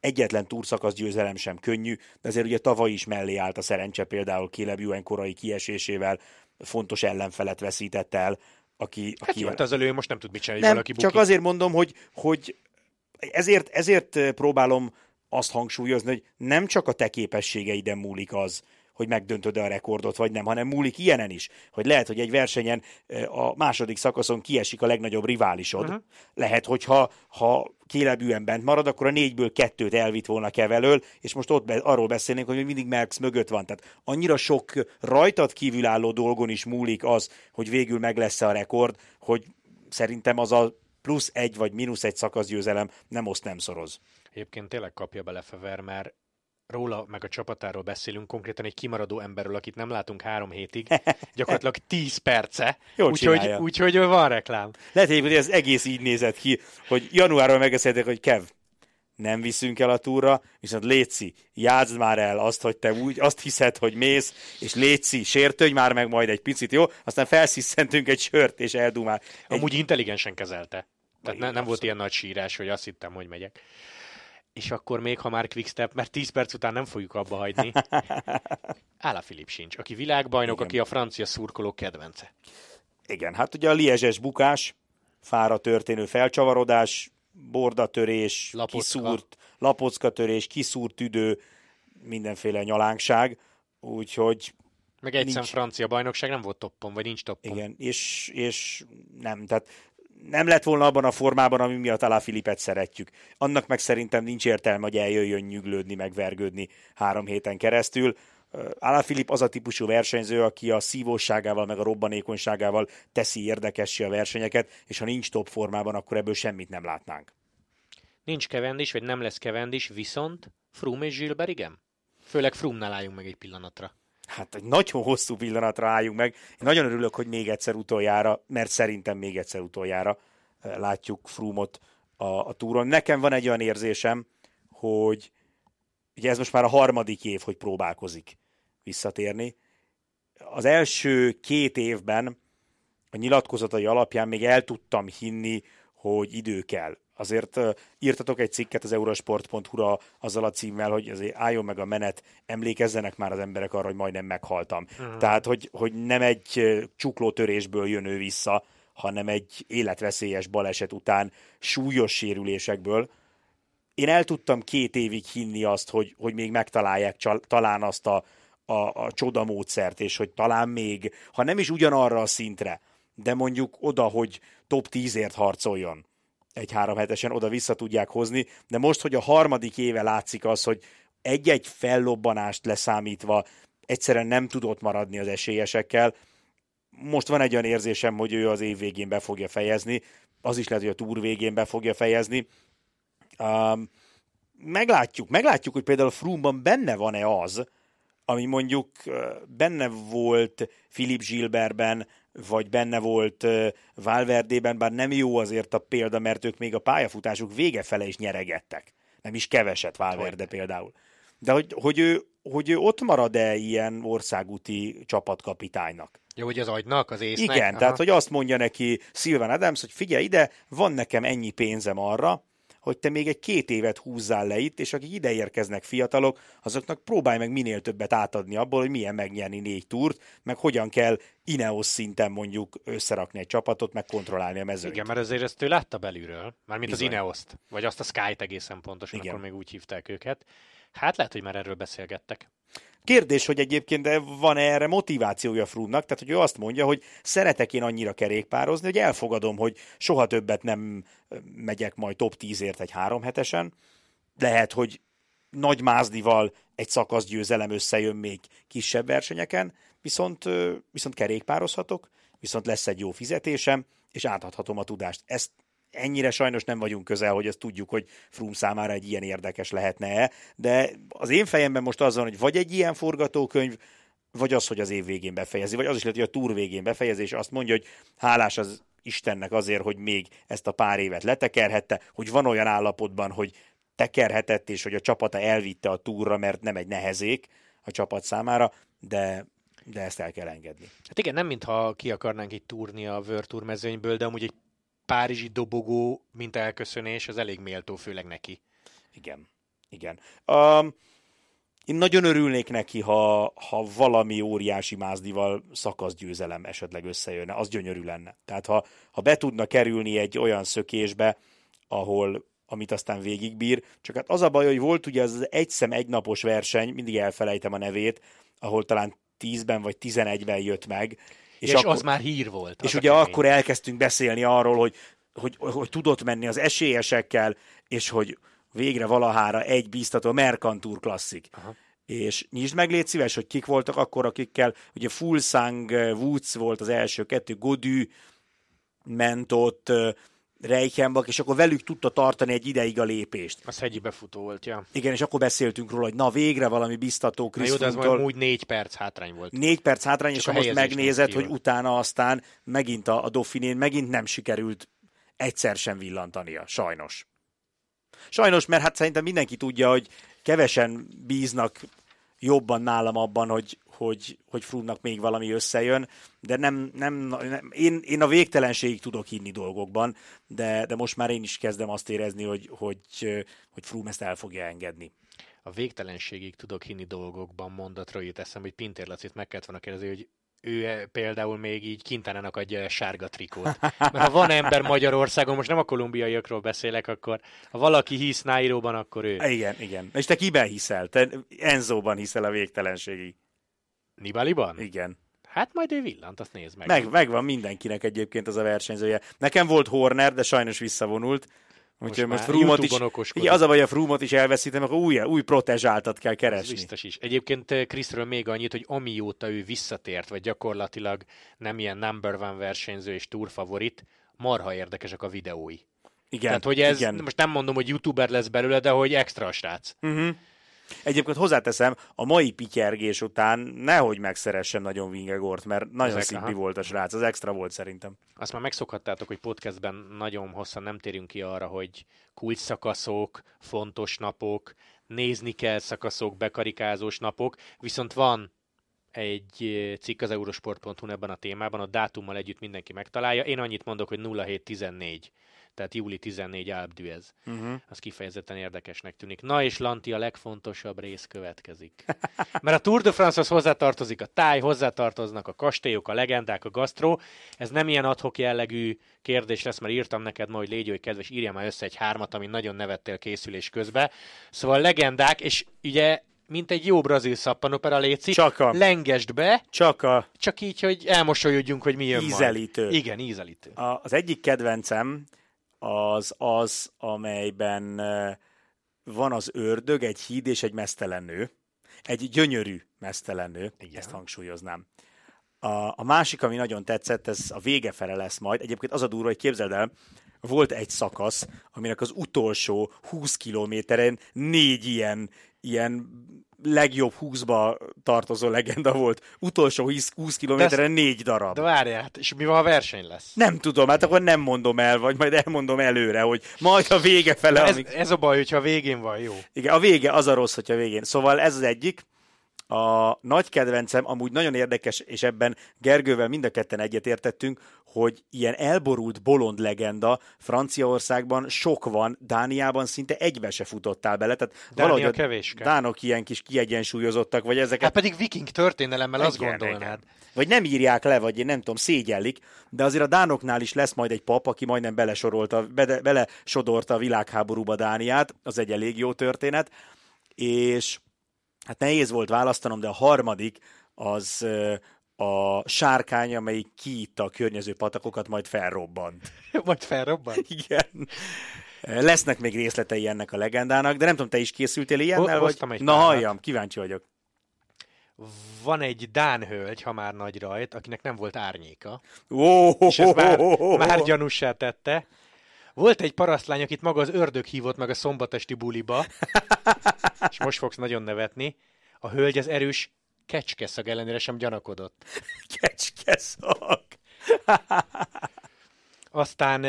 egyetlen túrszakasz győzelem sem könnyű, de azért ugye tavaly is mellé állt a szerencse például Caleb korai kiesésével, fontos ellenfelet veszített el, aki... Hát aki jó, hát az elő most nem tud mit csinálni, nem, valaki csak azért mondom, hogy, hogy ezért, ezért próbálom azt hangsúlyozni, hogy nem csak a te képességeiden múlik az, hogy megdöntöd a rekordot, vagy nem, hanem múlik ilyenen is, hogy lehet, hogy egy versenyen a második szakaszon kiesik a legnagyobb riválisod. Uh-huh. Lehet, hogy ha, ha kélebűen bent marad, akkor a négyből kettőt elvitt volna kevelől, és most ott be, arról beszélnénk, hogy mindig Merckx mögött van. Tehát annyira sok rajtad kívülálló dolgon is múlik az, hogy végül meg lesz a rekord, hogy szerintem az a plusz egy vagy mínusz egy szakaszgyőzelem nem oszt, nem szoroz. Egyébként tényleg kapja bele Fever, mert róla, meg a csapatáról beszélünk, konkrétan egy kimaradó emberről, akit nem látunk három hétig, gyakorlatilag 10 perce, úgyhogy úgy, úgy, van reklám. Lehet, hogy ez egész így nézett ki, hogy januárban megbeszéltek, hogy Kev, nem viszünk el a túra, viszont Léci, játszd már el azt, hogy te úgy azt hiszed, hogy mész, és Léci, sértődj már meg majd egy picit, jó? Aztán felsziszentünk egy sört, és eldumál. Egy... Amúgy intelligensen kezelte. Tehát ne, nem volt ilyen nagy sírás, hogy azt hittem, hogy megyek. És akkor még, ha már quickstep, mert 10 perc után nem fogjuk abba hagyni. Ála Filip sincs, aki világbajnok, Igen. aki a francia szurkoló kedvence. Igen, hát ugye a liezses bukás, fára történő felcsavarodás, bordatörés, Lapocka. kiszúrt, lapockatörés, kiszúrt tüdő, mindenféle nyalánkság, úgyhogy meg egyszer francia bajnokság nem volt toppon, vagy nincs toppon. Igen, és, és nem, tehát nem lett volna abban a formában, ami miatt Alá Filipet szeretjük. Annak meg szerintem nincs értelme, hogy eljöjjön nyüglődni, megvergődni három héten keresztül. Alá Filip az a típusú versenyző, aki a szívóságával, meg a robbanékonyságával teszi érdekessé a versenyeket, és ha nincs top formában, akkor ebből semmit nem látnánk. Nincs kevendis, vagy nem lesz kevendis, viszont Froome és Gilbert igen? Főleg Froome-nál álljunk meg egy pillanatra. Hát egy nagyon hosszú pillanatra álljunk meg. Én nagyon örülök, hogy még egyszer utoljára, mert szerintem még egyszer utoljára látjuk Frumot a, a túron. Nekem van egy olyan érzésem, hogy ugye ez most már a harmadik év, hogy próbálkozik visszatérni. Az első két évben a nyilatkozatai alapján még el tudtam hinni, hogy idő kell. Azért írtatok egy cikket az eurosport.hu-ra azzal a címmel, hogy azért álljon meg a menet, emlékezzenek már az emberek arra, hogy majdnem meghaltam. Uh-huh. Tehát, hogy, hogy nem egy csuklótörésből jön ő vissza, hanem egy életveszélyes baleset után súlyos sérülésekből, én el tudtam két évig hinni azt, hogy, hogy még megtalálják csal, talán azt a, a, a csoda módszert, és hogy talán még, ha nem is ugyanarra a szintre, de mondjuk oda, hogy top 10-ért harcoljon egy három hetesen, oda vissza tudják hozni, de most, hogy a harmadik éve látszik az, hogy egy-egy fellobbanást leszámítva egyszerűen nem tudott maradni az esélyesekkel, most van egy olyan érzésem, hogy ő az év végén be fogja fejezni, az is lehet, hogy a túr végén be fogja fejezni, Um, meglátjuk, meglátjuk, hogy például Froome-ban benne van-e az, ami mondjuk benne volt Philip Gilbertben, vagy benne volt Valverdében, bár nem jó azért a példa, mert ők még a pályafutásuk vége fele is nyeregettek. Nem is keveset Valverde például. De hogy, hogy, ő, hogy ő ott marad-e ilyen országúti csapatkapitánynak? Jó, hogy az agynak, az észnek? Igen, Aha. tehát hogy azt mondja neki Silvan Adams, hogy figyelj ide, van nekem ennyi pénzem arra, hogy te még egy két évet húzzál le itt, és akik ide érkeznek fiatalok, azoknak próbálj meg minél többet átadni abból, hogy milyen megnyerni négy túrt, meg hogyan kell Ineos szinten mondjuk összerakni egy csapatot, meg kontrollálni a mezőt. Igen, mert azért ezt ő látta belülről, mármint Bizony. az Ineos-t, vagy azt a Sky-t egészen pontosan, Igen. akkor még úgy hívták őket. Hát lehet, hogy már erről beszélgettek. Kérdés, hogy egyébként van -e erre motivációja Frunnak, tehát hogy ő azt mondja, hogy szeretek én annyira kerékpározni, hogy elfogadom, hogy soha többet nem megyek majd top 10-ért egy három hetesen. Lehet, hogy nagy mázdival egy szakasz győzelem összejön még kisebb versenyeken, viszont, viszont kerékpározhatok, viszont lesz egy jó fizetésem, és átadhatom a tudást. Ezt ennyire sajnos nem vagyunk közel, hogy ezt tudjuk, hogy Froome számára egy ilyen érdekes lehetne-e, de az én fejemben most az van, hogy vagy egy ilyen forgatókönyv, vagy az, hogy az év végén befejezi, vagy az is lehet, hogy a túr végén befejezi, és azt mondja, hogy hálás az Istennek azért, hogy még ezt a pár évet letekerhette, hogy van olyan állapotban, hogy tekerhetett, és hogy a csapata elvitte a túra, mert nem egy nehezék a csapat számára, de de ezt el kell engedni. Hát igen, nem mintha ki akarnánk itt túrni a World Tour mezőnyből, de amúgy egy párizsi dobogó, mint elköszönés, az elég méltó, főleg neki. Igen, igen. Um, én nagyon örülnék neki, ha, ha valami óriási mázdival szakaszgyőzelem esetleg összejönne, az gyönyörű lenne. Tehát ha, ha be tudna kerülni egy olyan szökésbe, ahol amit aztán végigbír, csak hát az a baj, hogy volt ugye az egy szem egy napos verseny, mindig elfelejtem a nevét, ahol talán 10-ben vagy 11-ben jött meg, és, és akkor, az már hír volt. És ugye akkor elkezdtünk beszélni arról, hogy, hogy, hogy tudott menni az esélyesekkel, és hogy végre valahára egy bíztató Mercantúr klasszik. Aha. És nyisd meg, légy szíves, hogy kik voltak akkor, akikkel, ugye Fulsang Woods volt az első kettő, Godű ment ott, Reichenbach, és akkor velük tudta tartani egy ideig a lépést. Az hegyi befutó volt, ja. Igen, és akkor beszéltünk róla, hogy na végre valami biztató Na jó, de ez majd úgy négy perc hátrány volt. Négy perc hátrány, Csak és most megnézed, néz hogy utána aztán megint a, a Dauphinén megint nem sikerült egyszer sem villantania, sajnos. Sajnos, mert hát szerintem mindenki tudja, hogy kevesen bíznak jobban nálam abban, hogy, hogy, hogy Frumnak még valami összejön, de nem, nem, nem én, én a végtelenségig tudok hinni dolgokban, de, de most már én is kezdem azt érezni, hogy, hogy, hogy Frum ezt el fogja engedni. A végtelenségig tudok hinni dolgokban mondatra jut eszem, hogy Pintér Lacit meg kellett volna kérdezni, hogy ő például még így kintánának adja sárga trikót. Mert ha van ember Magyarországon, most nem a kolumbiaiakról beszélek, akkor ha valaki hisz Nairoban, akkor ő. Igen, igen. És te kiben hiszel? Te Enzóban hiszel a végtelenségig. Nibaliban? Igen. Hát majd ő villant, azt nézd meg. Meg, megvan mindenkinek egyébként az a versenyzője. Nekem volt Horner, de sajnos visszavonult. Úgyhogy most, Frumot is, igen, az a baj, a Frumot is elveszítem, akkor új, új protezsáltat kell Ez keresni. biztos is. Egyébként eh, Kriszről még annyit, hogy amióta ő visszatért, vagy gyakorlatilag nem ilyen number one versenyző és túrfavorit, marha érdekesek a videói. Igen, Tehát, hogy ez, igen. most nem mondom, hogy youtuber lesz belőle, de hogy extra a srác. Uh-huh. Egyébként hozzáteszem, a mai pityergés után nehogy megszeressen nagyon Vingegort, mert nagyon Ezek, szimpi aha. volt a srác, az extra volt szerintem. Azt már megszokhattátok, hogy podcastben nagyon hosszan nem térünk ki arra, hogy kulcs szakaszok, fontos napok, nézni kell szakaszok, bekarikázós napok, viszont van egy cikk az eurosport.hu ebben a témában, a dátummal együtt mindenki megtalálja. Én annyit mondok, hogy 0714, tehát júli 14 Alp d'Huez. Uh-huh. Az kifejezetten érdekesnek tűnik. Na és Lanti, a legfontosabb rész következik. Mert a Tour de France-hoz hozzátartozik a táj, hozzátartoznak a kastélyok, a legendák, a gasztró. Ez nem ilyen adhok jellegű kérdés lesz, mert írtam neked ma, hogy légy hogy kedves, írja már össze egy hármat, ami nagyon nevettél készülés közben. Szóval legendák, és ugye mint egy jó brazil szappanopera léci, Csak a- lengesd be, Csak a, csak így, hogy elmosolyodjunk, hogy mi jön Ízelítő. majd. Igen, ízelítő. a, az egyik kedvencem az az, amelyben eh, van az ördög, egy híd és egy mesztelen nő. Egy gyönyörű mesztelen nő, Igen. ezt hangsúlyoznám. A, a másik, ami nagyon tetszett, ez a vége fele lesz majd. Egyébként az a durva, hogy képzeld el, volt egy szakasz, aminek az utolsó 20 kilométeren négy ilyen, ilyen legjobb 20-ba tartozó legenda volt. Utolsó 20 20 kilométeren négy darab. De várjál, hát, és mi van, ha verseny lesz? Nem tudom, hát akkor nem mondom el, vagy majd elmondom előre, hogy majd a vége fele, Ez, amik... ez a baj, hogyha a végén van jó. Igen, a vége az a rossz, hogyha a végén. Szóval ez az egyik. A nagy kedvencem, amúgy nagyon érdekes, és ebben Gergővel mind a ketten egyetértettünk, hogy ilyen elborult bolond legenda Franciaországban sok van, Dániában szinte egybe se futottál bele. Tehát Dánia valahogy a kevéske. dánok ilyen kis kiegyensúlyozottak, vagy ezeket Hát pedig viking történelemmel azt gondolnád. igen. Vagy nem írják le, vagy én nem tudom, szégyellik, de azért a dánoknál is lesz majd egy pap, aki majdnem belesorolta, bele, belesodorta a világháborúba Dániát, az egy elég jó történet, és hát nehéz volt választanom, de a harmadik az a sárkány, amelyik kiitta a környező patakokat, majd felrobbant. Majd felrobban. Igen. Lesznek még részletei ennek a legendának, de nem tudom, te is készültél ilyennel? Ho- Vagy? egy Na párat. halljam, kíváncsi vagyok. Van egy Dán hölgy, ha már nagy rajt, akinek nem volt árnyéka, Ó, és ez már, már gyanúsá tette. Volt egy parasztlány, akit maga az ördög hívott meg a szombatesti buliba, és most fogsz nagyon nevetni. A hölgy az erős kecskeszag ellenére sem gyanakodott. Kecskeszak. Aztán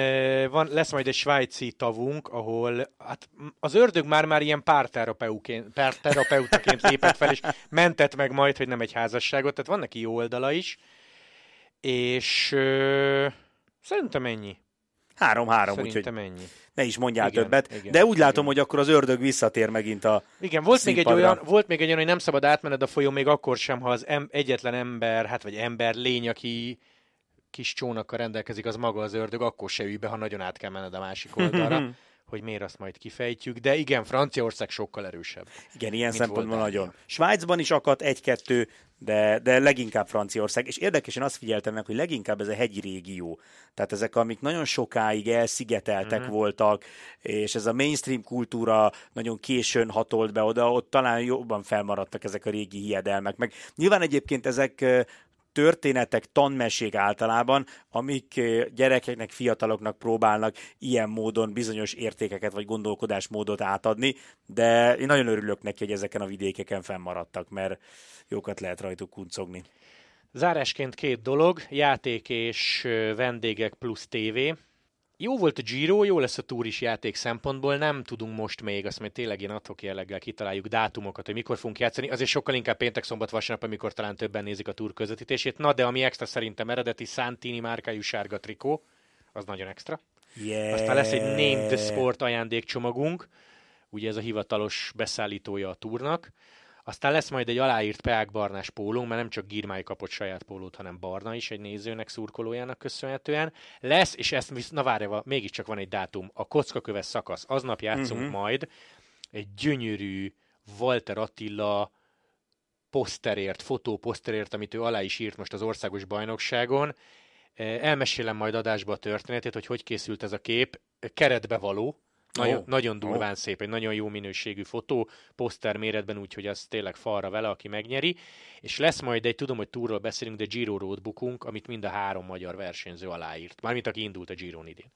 van, lesz majd egy svájci tavunk, ahol hát, az ördög már-már ilyen párterapeutaként lépett fel, és mentett meg majd, hogy nem egy házasságot, tehát van neki jó oldala is. És ö, szerintem ennyi. Három-három, úgyhogy ennyi. ne is mondjál Igen, többet. igen, de úgy látom, igen. hogy akkor az ördög visszatér megint a... Igen, volt még, egy Színpadra. olyan, volt még egy olyan, hogy nem szabad átmenned a folyón még akkor sem, ha az em, egyetlen ember, hát vagy ember, lény, aki kis csónakkal rendelkezik, az maga az ördög, akkor se ülj be, ha nagyon át kell menned a másik oldalra, hogy miért azt majd kifejtjük. De igen, Franciaország sokkal erősebb. Igen, ilyen szempontból nagyon. Dánia. Svájcban is akadt egy-kettő, de, de leginkább Franciaország. És érdekesen azt figyeltem meg, hogy leginkább ez a hegyi régió. Tehát ezek, amik nagyon sokáig elszigeteltek Mhm. mm-hmm. voltak, és ez a mainstream kultúra nagyon későn hatolt be oda, ott talán jobban felmaradtak ezek a régi hiedelmek. Meg nyilván egyébként ezek történetek, tanmesék általában, amik gyerekeknek, fiataloknak próbálnak ilyen módon bizonyos értékeket vagy gondolkodásmódot átadni, de én nagyon örülök neki, hogy ezeken a vidékeken fennmaradtak, mert jókat lehet rajtuk kuncogni. Zárásként két dolog, játék és vendégek plusz tévé. Jó volt a Giro, jó lesz a túr is játék szempontból, nem tudunk most még, azt majd tényleg ilyen adhok jelleggel kitaláljuk dátumokat, hogy mikor fogunk játszani, azért sokkal inkább péntek, szombat, vasárnap, amikor talán többen nézik a túr közvetítését. Na, de ami extra szerintem eredeti Santini márkájú sárga trikó, az nagyon extra. Yeah. Aztán lesz egy Name the Sport ajándékcsomagunk, ugye ez a hivatalos beszállítója a túrnak. Aztán lesz majd egy aláírt Peák Barnás pólónk, mert nem csak Girmái kapott saját pólót, hanem Barna is egy nézőnek, szurkolójának köszönhetően. Lesz, és ezt, na várja, mégiscsak van egy dátum, a kockaköves szakasz, aznap játszunk uh-huh. majd egy gyönyörű Walter Attila poszterért, fotóposzterért, amit ő alá is írt most az országos bajnokságon. Elmesélem majd adásba a történetét, hogy hogy készült ez a kép. Keretbe való, nagyon, oh. nagyon durván oh. szép, egy nagyon jó minőségű fotó, poszter méretben, úgyhogy az tényleg falra vele, aki megnyeri. És lesz majd egy, tudom, hogy túról beszélünk, de Giro Roadbookunk, amit mind a három magyar versenyző aláírt. Mármint aki indult a Giron idén.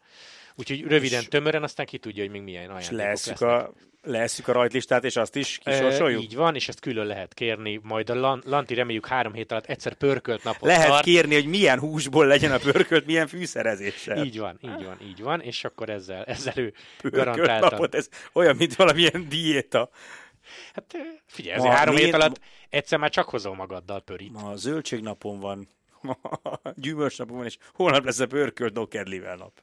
Úgyhogy röviden, és, tömören, aztán ki tudja, hogy még milyen ajándékok lesznek. A, leeszük a rajtlistát, és azt is kisorsoljuk? E, így van, és ezt külön lehet kérni. Majd a Lanti reméljük három hét alatt egyszer pörkölt napot Lehet tart. kérni, hogy milyen húsból legyen a pörkölt, milyen fűszerezéssel. Így van, így van, így van, és akkor ezzel, ezzel ő garantáltan. ez olyan, mint valamilyen diéta. Hát figyelj, ezért három hét alatt egyszer már csak hozol magaddal pörit. Ma a zöldségnapon van, gyümölcsnapon van, és holnap lesz a pörkölt nokedlivel nap.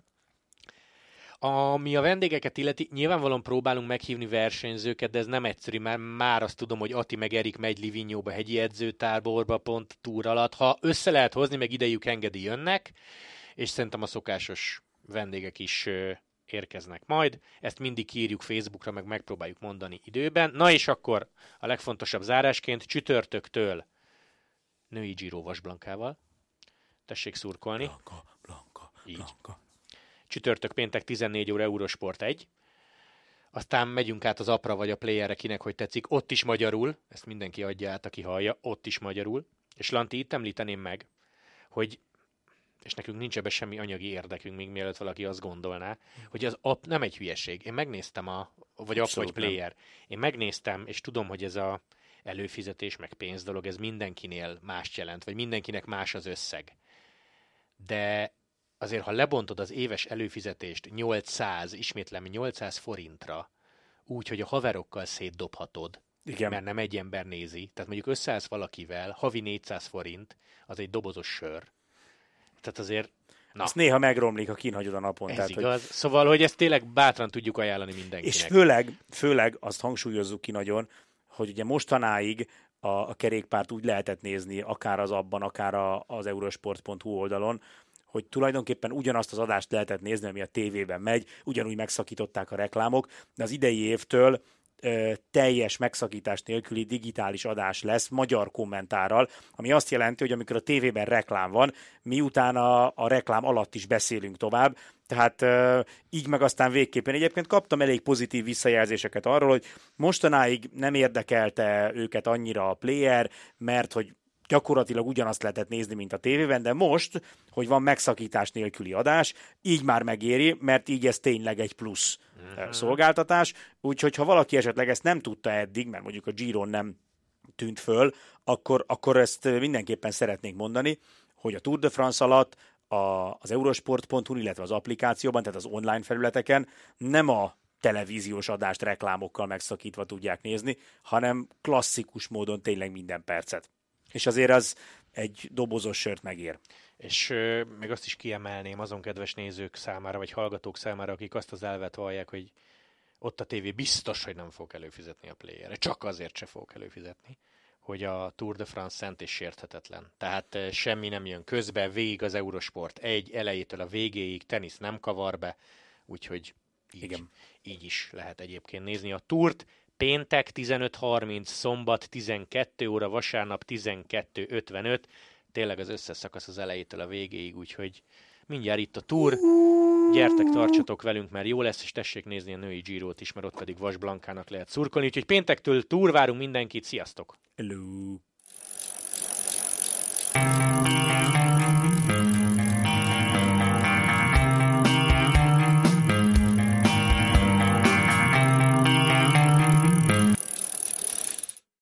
Ami a vendégeket illeti, nyilvánvalóan próbálunk meghívni versenyzőket, de ez nem egyszerű, mert már azt tudom, hogy Ati meg Erik megy Livinyóba, hegyi edzőtáborba, pont túr alatt. Ha össze lehet hozni, meg idejük engedi, jönnek, és szerintem a szokásos vendégek is érkeznek majd. Ezt mindig írjuk Facebookra, meg megpróbáljuk mondani időben. Na és akkor a legfontosabb zárásként csütörtöktől női Giro Vasblankával. Tessék szurkolni. Blanka, Blanka, Így. Blanka. Csütörtök, péntek 14 óra Eurosport 1. Aztán megyünk át az apra vagy a playerre, kinek hogy tetszik. Ott is magyarul, ezt mindenki adja át, aki hallja, ott is magyarul. És Lanti, itt említeném meg, hogy és nekünk nincs ebbe semmi anyagi érdekünk, még mielőtt valaki azt gondolná, hogy az app nem egy hülyeség. Én megnéztem a, vagy app vagy player. Nem. Én megnéztem, és tudom, hogy ez a előfizetés, meg pénz dolog, ez mindenkinél más jelent, vagy mindenkinek más az összeg. De azért, ha lebontod az éves előfizetést 800, ismétlem 800 forintra, úgy, hogy a haverokkal szétdobhatod, Igen. mert nem egy ember nézi, tehát mondjuk összeállsz valakivel, havi 400 forint, az egy dobozos sör. Tehát azért Na. Azt néha megromlik, ha kínhagyod a napon. Ez tehát, igaz. Hogy... Szóval, hogy ezt tényleg bátran tudjuk ajánlani mindenkinek. És főleg, főleg azt hangsúlyozzuk ki nagyon, hogy ugye mostanáig a, a kerékpárt úgy lehetett nézni, akár az abban, akár a, az eurosport.hu oldalon, hogy tulajdonképpen ugyanazt az adást lehetett nézni, ami a tévében megy, ugyanúgy megszakították a reklámok, de az idei évtől teljes megszakítás nélküli digitális adás lesz magyar kommentárral, ami azt jelenti, hogy amikor a tévében reklám van, miután a, a reklám alatt is beszélünk tovább, tehát így meg aztán végképpen. Egyébként kaptam elég pozitív visszajelzéseket arról, hogy mostanáig nem érdekelte őket annyira a player, mert hogy gyakorlatilag ugyanazt lehetett nézni, mint a tévében, de most, hogy van megszakítás nélküli adás, így már megéri, mert így ez tényleg egy plusz uh-huh. szolgáltatás. Úgyhogy ha valaki esetleg ezt nem tudta eddig, mert mondjuk a Giron nem tűnt föl, akkor, akkor ezt mindenképpen szeretnék mondani, hogy a Tour de France alatt a, az eurosport.hu, illetve az applikációban, tehát az online felületeken nem a televíziós adást reklámokkal megszakítva tudják nézni, hanem klasszikus módon tényleg minden percet. És azért az egy dobozos sört megér. És euh, még azt is kiemelném azon kedves nézők számára, vagy hallgatók számára, akik azt az elvet vallják, hogy ott a tévé biztos, hogy nem fog előfizetni a playerre. Csak azért se fog előfizetni, hogy a Tour de France szent és sérthetetlen. Tehát semmi nem jön közbe, végig az Eurosport egy, elejétől a végéig, tenisz nem kavar be, úgyhogy így, Igen. így is lehet egyébként nézni a túrt péntek 15.30, szombat 12 óra, vasárnap 12.55, tényleg az összes szakasz az elejétől a végéig, úgyhogy mindjárt itt a túr. Gyertek, tartsatok velünk, mert jó lesz, és tessék nézni a női Girót is, mert ott pedig Vas Blankának lehet szurkolni, úgyhogy péntektől túr várunk mindenkit, sziasztok! Hello!